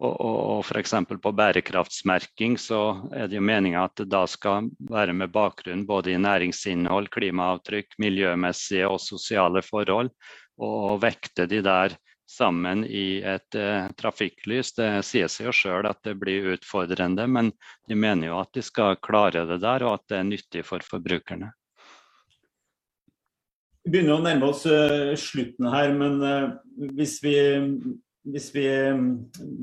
og, og, og F.eks. på bærekraftsmerking så er det jo meninga at det da skal være med bakgrunn både i næringsinnhold, klimaavtrykk, miljømessige og sosiale forhold, og vekte de der sammen i et eh, trafikklys. Det sier seg jo sjøl at det blir utfordrende, men de mener jo at de skal klare det der, og at det er nyttig for forbrukerne. Vi begynner å nærme oss uh, slutten her, men uh, hvis vi, hvis vi,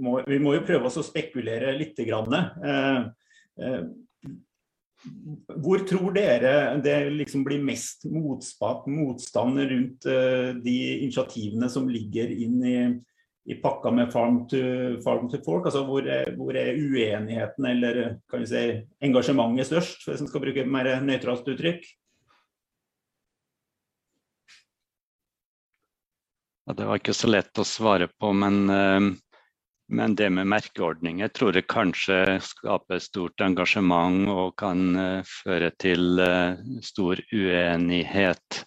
må, vi må jo prøve oss å spekulere litt. Grann. Uh, hvor tror dere det liksom blir mest motstand rundt uh, de initiativene som ligger inn i, i pakka med Farm to, farm to Fork? Altså hvor er, hvor er, uenigheten eller kan vi si, engasjementet størst, hvis en skal bruke et mer nøytralt uttrykk? Ja, det var ikke så lett å svare på, men uh men det med merkeordninger tror jeg kanskje skaper stort engasjement og kan uh, føre til uh, stor uenighet.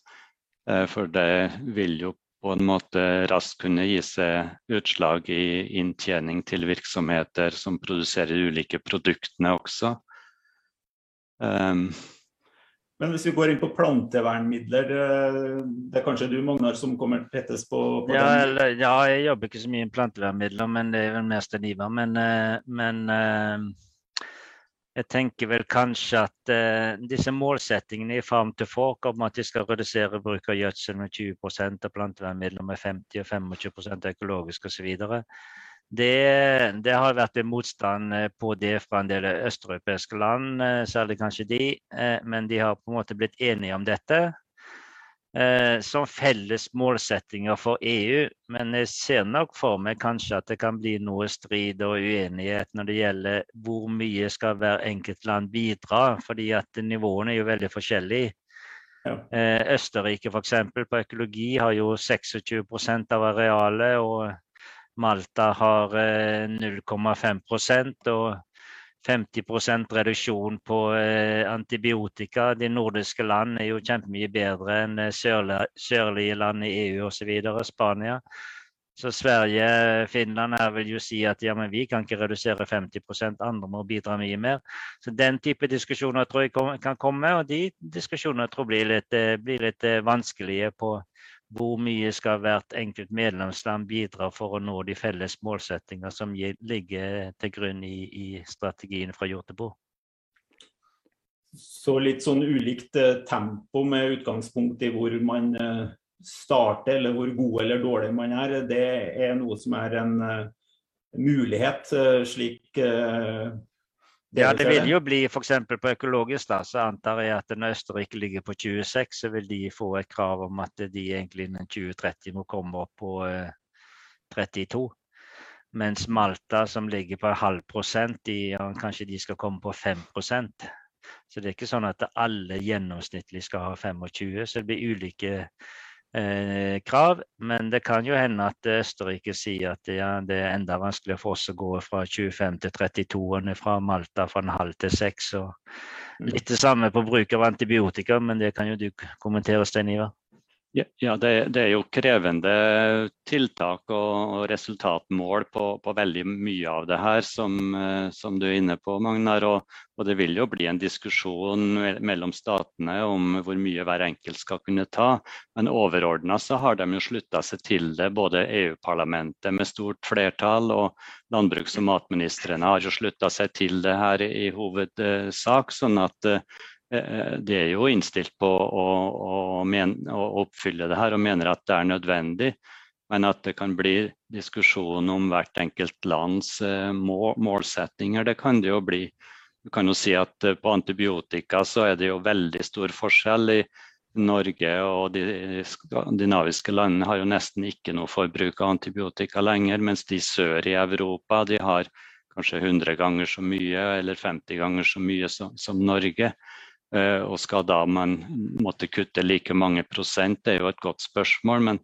Uh, for det vil jo på en måte raskt kunne gi seg utslag i inntjening til virksomheter som produserer ulike produktene også. Men hvis vi går inn på plantevernmidler, eh, det er kanskje du Magnar som kommer tettest på, på ja, eller, ja, jeg jobber ikke så mye med plantevernmidler, men det er vel mest en Ivar. Men, eh, men, eh, jeg tenker vel kanskje at disse målsettingene i Farm to Fork om at de skal redusere bruk av gjødsel med 20% og plantevernmidler med 50 og 25% økologisk osv. Det, det, har vært en motstand eh, på det fra en del østeuropeiske land, eh, særlig kanskje de. Eh, men de har på en måte blitt enige om dette som felles målsettinger for EU. Men jeg ser nok for meg kanskje at det kan bli noe strid og uenighet når det gjelder hvor mye skal hver enkelt land bidra, fordi at nivåene er jo veldig forskjellige. Ja. Østerrike f.eks. på økologi har jo 26% av arealet. og Malta har 0,5 eh, og 50% reduksjon på eh, antibiotika. De nordiske land er jo kjempemye bedre enn eh, sørlige land i EU osv. Spania. Så Sverige, Finland her vil jo si at ja, men vi kan ikke redusere 50% andre må bidra mye mer. Så Den type diskusjoner tror jeg kan komme, og de diskusjonene tror jeg blir litt, blir litt vanskelige på, hvor mye skal hvert enkelt medlemsland bidra for å nå de felles målsettinger som ligger til grunn i, i strategien fra Hjortebo? Så litt sånn ulikt eh, tempo med utgangspunkt i hvor man eh, starter, eller hvor god eller dårlig man er, det er noe som er en eh, mulighet, slik ja, det vil jo bli f.eks. på økologisk, da, så antar jeg at når Østerrike ligger på 26, så vil de få et krav om at de egentlig innen 2030 må komme opp på eh, 32. Mens Malta, som ligger på halv prosent, de, kanskje de skal komme på 5% Så det er ikke sånn at alle gjennomsnittlig skal ha 25, så det blir ulike eh, krav. Men det kan jo hende at Østerrike sier at ja, det er enda vanskeligere for oss å gå fra 25 til 32, og fra Malta fra en halv til seks. Mm. Litt det samme på bruk av antibiotika, men det kan jo du kommentere, Stein Ivar. Ja, det, det, er jo krevende tiltak og, og resultatmål på, på, veldig mye av det her, som, eh, som du er inne på, Magnar. Og, og, det vil jo bli en diskusjon mellom statene om hvor mye hver enkelt skal kunne ta. Men overordna så har de jo slutta seg til det, både EU-parlamentet med stort flertall og landbruks- og matministrene har jo slutta seg til det her i hovedsak. sånn at Eh, de er jo innstilt på å, å, men, å, oppfylle det her og mener at det er nødvendig. Men at det kan bli diskusjon om hvert enkelt lands eh, mål, målsettinger, det kan det jo bli. Du kan jo si at eh, På antibiotika så er det jo veldig stor forskjell. i Norge og de skandinaviske landene har jo nesten ikke noe forbruk av antibiotika lenger, mens de sør i Europa de har kanskje 100 ganger så mye eller 50 ganger så mye som, som Norge. Eh, og skal da man måtte kutte like mange prosent, det er jo et godt spørsmål. Men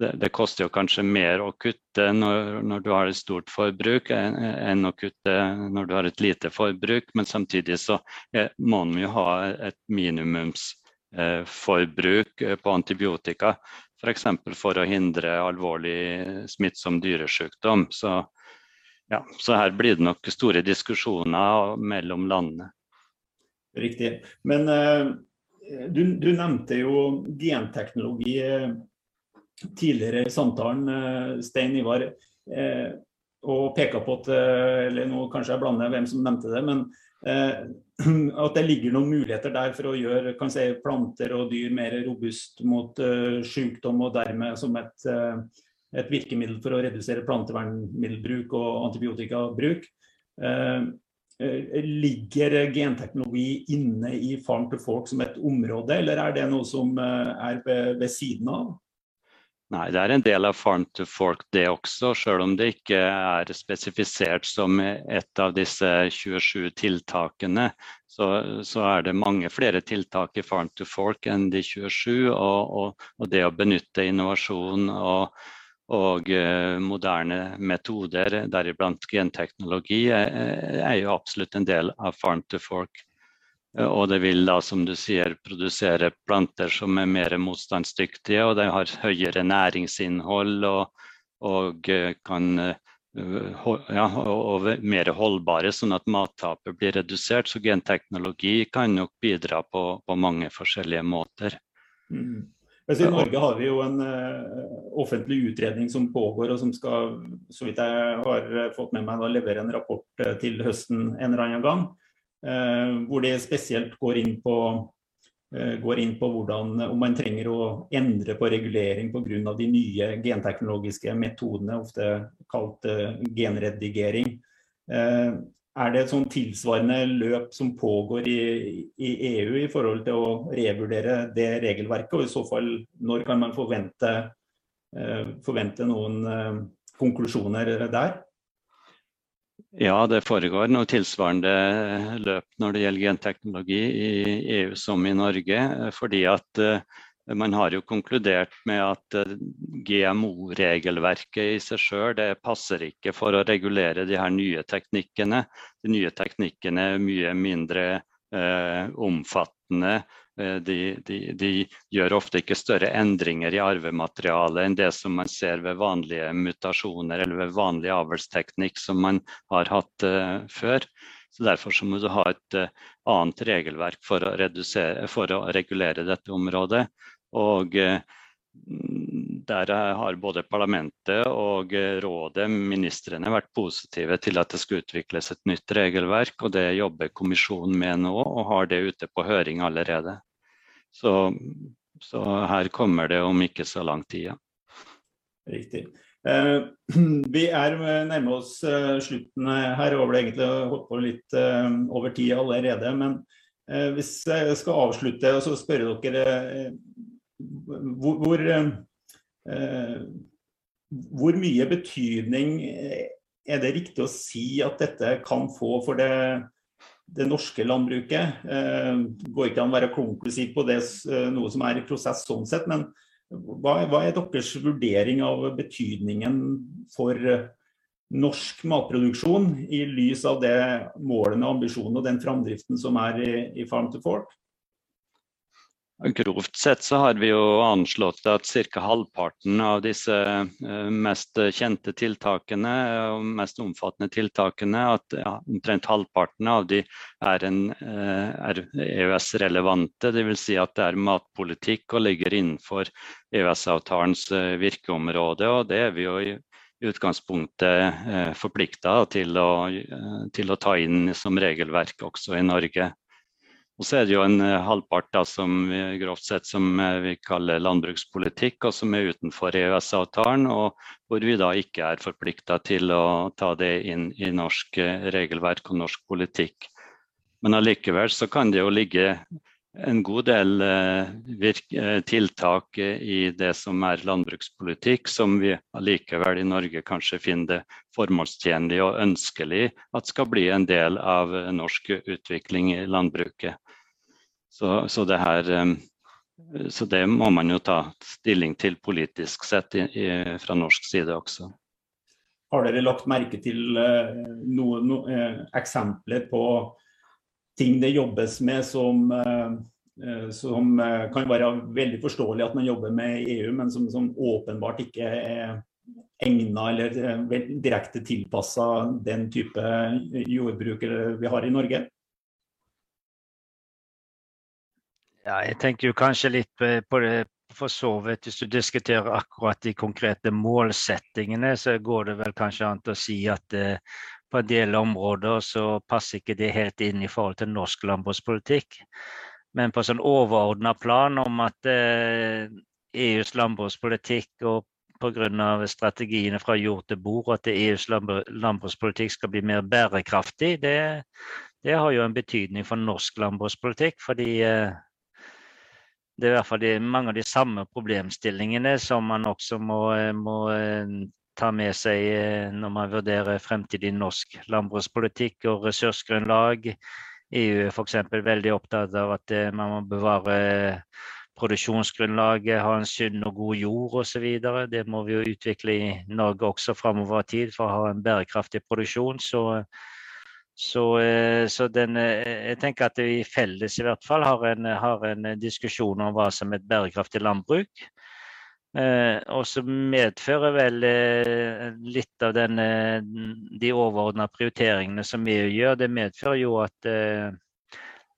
det, det koster jo kanskje mer å kutte når, når, du har et stort forbruk enn å kutte når du har et lite forbruk. Men samtidig så må man jo ha et minimumsforbruk eh, på antibiotika. F.eks. For, for å hindre alvorlig smittsom dyresykdom. Så, ja, så her blir det nok store diskusjoner mellom landene. Riktig. Men uh, du, du, nevnte jo genteknologi uh, tidligere i samtalen, uh, Stein Ivar. og peka på at Eller nå kanskje jeg blander hvem som nevnte det, men at det ligger noen muligheter der for å gjøre si, planter og dyr mer robust mot sykdom, og dermed som et, et virkemiddel for å redusere plantevernmiddelbruk og antibiotikabruk. Eh, ligger genteknologi inne i farm to fork som et område, eller er det noe som eh, er ved, siden av? Nei, det er en del av farm to fork det også, selv om det ikke er spesifisert som et av disse 27 tiltakene. Så, så er det mange flere tiltak i farm to fork enn de 27. Og, og, og det å benytte innovasjon og og eh, moderne metoder, deriblant genteknologi, er jo absolutt en del av farm to fork. Eh, og det vil da, som du sier, produsere planter som er mer motstandsdyktige, og de har høyere næringsinnhold og, og eh, kan ja, og mer holdbare, sånn at mattapet blir redusert. Så genteknologi kan nok bidra på, på mange forskjellige måter. Mm. I Norge har vi jo en uh, offentlig utredning som pågår, og som skal, så vidt jeg har fått med meg, da, levere en rapport uh, til høsten en eller annen gang. Hvor det spesielt går inn på, går inn på hvordan, om man trenger å endre på regulering pga. de nye genteknologiske metodene, ofte kalt genredigering. Er det et sånn tilsvarende løp som pågår i, i, EU i forhold til å revurdere det regelverket, og i så fall når kan man forvente, eh, forvente noen eh, konklusjoner der? Ja, det foregår noe tilsvarende løp når det gjelder genteknologi i EU som i Norge. fordi at uh, man har jo konkludert med at eh, GMO-regelverket i seg sjøl passer ikke for å regulere de her nye teknikkene. De nye teknikkene er mye mindre eh, omfattende. Eh, de, de, de, gjør ofte ikke større endringer i arvematerialet enn det som man ser ved vanlige mutasjoner eller ved vanlig avlsteknikk som man har hatt eh, før. Så Derfor så må du ha et uh, annet regelverk for å, for å regulere dette området. Og eh, der har både parlamentet og eh, rådet, ministrene, vært positive til at det skal utvikles et nytt regelverk. og Det jobber kommisjonen med nå, og har det ute på høring allerede. Så, så her kommer det om ikke så lang tid. Ja. Riktig. Eh, vi er nærme oss eh, slutten her, og ble egentlig holdt på litt eh, over tid allerede. Men eh, hvis jeg skal avslutte og så spørre dere hvor, hvor, eh, hvor, mye betydning eh, er det riktig å si at dette kan få for det, det norske landbruket? Eh, går ikke an å være konklusiv på det, eh, noe som er i prosess sånn sett, men hva, hva, er deres vurdering av betydningen for norsk matproduksjon i lys av det målene, ambisjonene og den framdriften som er i, i Farm to Fork? Grovt sett så har vi jo anslått at ca. halvparten av disse eh, mest kjente tiltakene og mest omfattende tiltakene, at ja, omtrent halvparten av de er, eh, er EØS-relevante. Dvs. Si at det er matpolitikk og ligger innenfor EØS-avtalens eh, virkeområde. og Det er vi jo i utgangspunktet forplikta til, til å ta inn som regelverk også i Norge. Og så er det jo en eh, halvpart da, som vi, grovt sett som eh, vi kaller landbrukspolitikk, og som er utenfor EØS-avtalen, og hvor vi da ikke er forplikta til å ta det inn i norsk eh, regelverk og norsk politikk. Men allikevel så kan det jo ligge en god del tiltak i det som er landbrukspolitikk, som vi allikevel i Norge kanskje finner det formålstjenlig og ønskelig at skal bli en del av norsk utvikling i landbruket. Så, så, det her, så, det må man jo ta stilling til politisk sett i, i, fra norsk side også. Har dere lagt merke til uh, noen no, uh, eksempler på ting det jobbes med som, uh, som kan være veldig forståelig at man jobber med EU, men som, som åpenbart ikke er egna eller direkte tilpassa den type jordbruk vi har i Norge? Ja, jeg tenker jo kanskje litt på det for så vidt. Hvis du diskuterer akkurat de konkrete målsettingene, så går det vel kanskje an å si at eh, på en del områder så passer ikke det helt inn i forhold til norsk landbrukspolitikk. Men på sånn overordna plan om at eh, EUs landbrukspolitikk og pga. strategiene fra jord til bord, at EUs landbrukspolitikk skal bli mer bærekraftig, det, det har jo en betydning for norsk landbrukspolitikk. fordi eh, det er i hvert fall de, mange av de samme problemstillingene som man også må, må eh, ta med seg eh, når man vurderer fremtidig norsk landbrukspolitikk og ressursgrunnlag. EU er f.eks. veldig opptatt av at eh, man må bevare produksjonsgrunnlaget, ha en sunn og god jord osv. Det må vi jo utvikle i Norge også framover tid for å ha en bærekraftig produksjon. Så så, eh, så den, eh, jeg tenker at vi felles i hvert fall har en, har en diskusjon om hva som er et bærekraftig landbruk. Eh, og så medfører vel eh, litt av den, de overordna prioriteringene som EU gjør, det medfører jo at eh,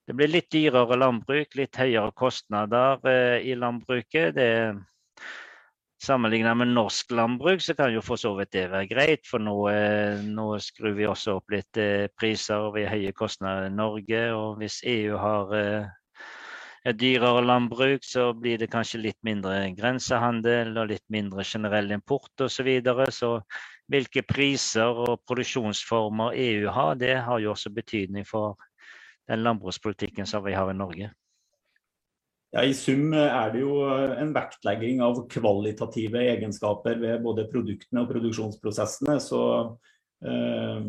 det blir litt dyrere landbruk, litt høyere kostnader eh, i landbruket. Det, Sammenlignet med norsk landbruk så kan jo for så vidt det være greit, for nå, eh, nå skrur vi også opp litt eh, priser ved høye kostnader i Norge. Og hvis EU har eh, et dyrere landbruk, så blir det kanskje litt mindre grensehandel og litt mindre generell import osv. Så, videre. så hvilke priser og produksjonsformer EU har, det har jo også betydning for den landbrukspolitikken som vi har i Norge. Ja, I sum er det jo eh, en vektlegging av kvalitative egenskaper ved både produktene og produksjonsprosessene. Så eh,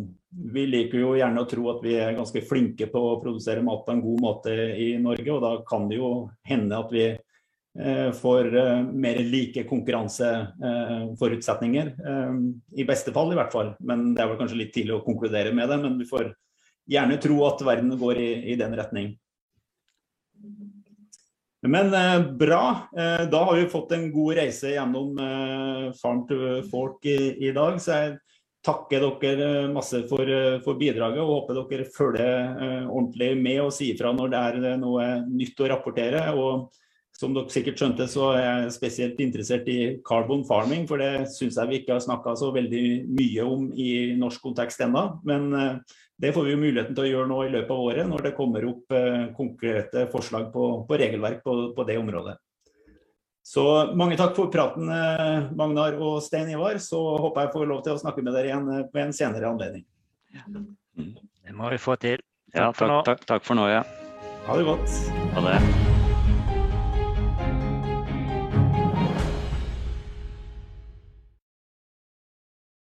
vi liker jo gjerne å tro at vi er ganske flinke på å produsere mat på en god måte i Norge. Og da kan det jo hende at vi eh, får eh, mer like konkurranseforutsetninger. Eh, I beste fall, i hvert fall. Men det er vel kanskje litt tidlig å konkludere med det. Men vi får gjerne tro at verden går i, i den retning. Men eh, bra. Eh, da har vi fått en god reise gjennom eh, Farm to Fork i, i, dag. Så jeg takker dere eh, masse for, eh, for, bidraget og håper dere følger eh, ordentlig med og sier fra når det er noe nytt å rapportere. Og som dere sikkert skjønte, så er jeg spesielt interessert i carbon farming, for det syns jeg vi ikke har snakka så veldig mye om i norsk kontekst ennå. Men det får vi jo muligheten til å gjøre nå i løpet av året, når det kommer opp eh, konkrete forslag på, på regelverk på, på, det området. Så mange takk for praten, eh, Magnar og Stein Ivar. Så håper jeg får lov til å snakke med dere igjen ved på en senere anledning. Det må vi få til. Takk ja, takk, takk, takk for nå. Ja. Ha det godt. Ha det.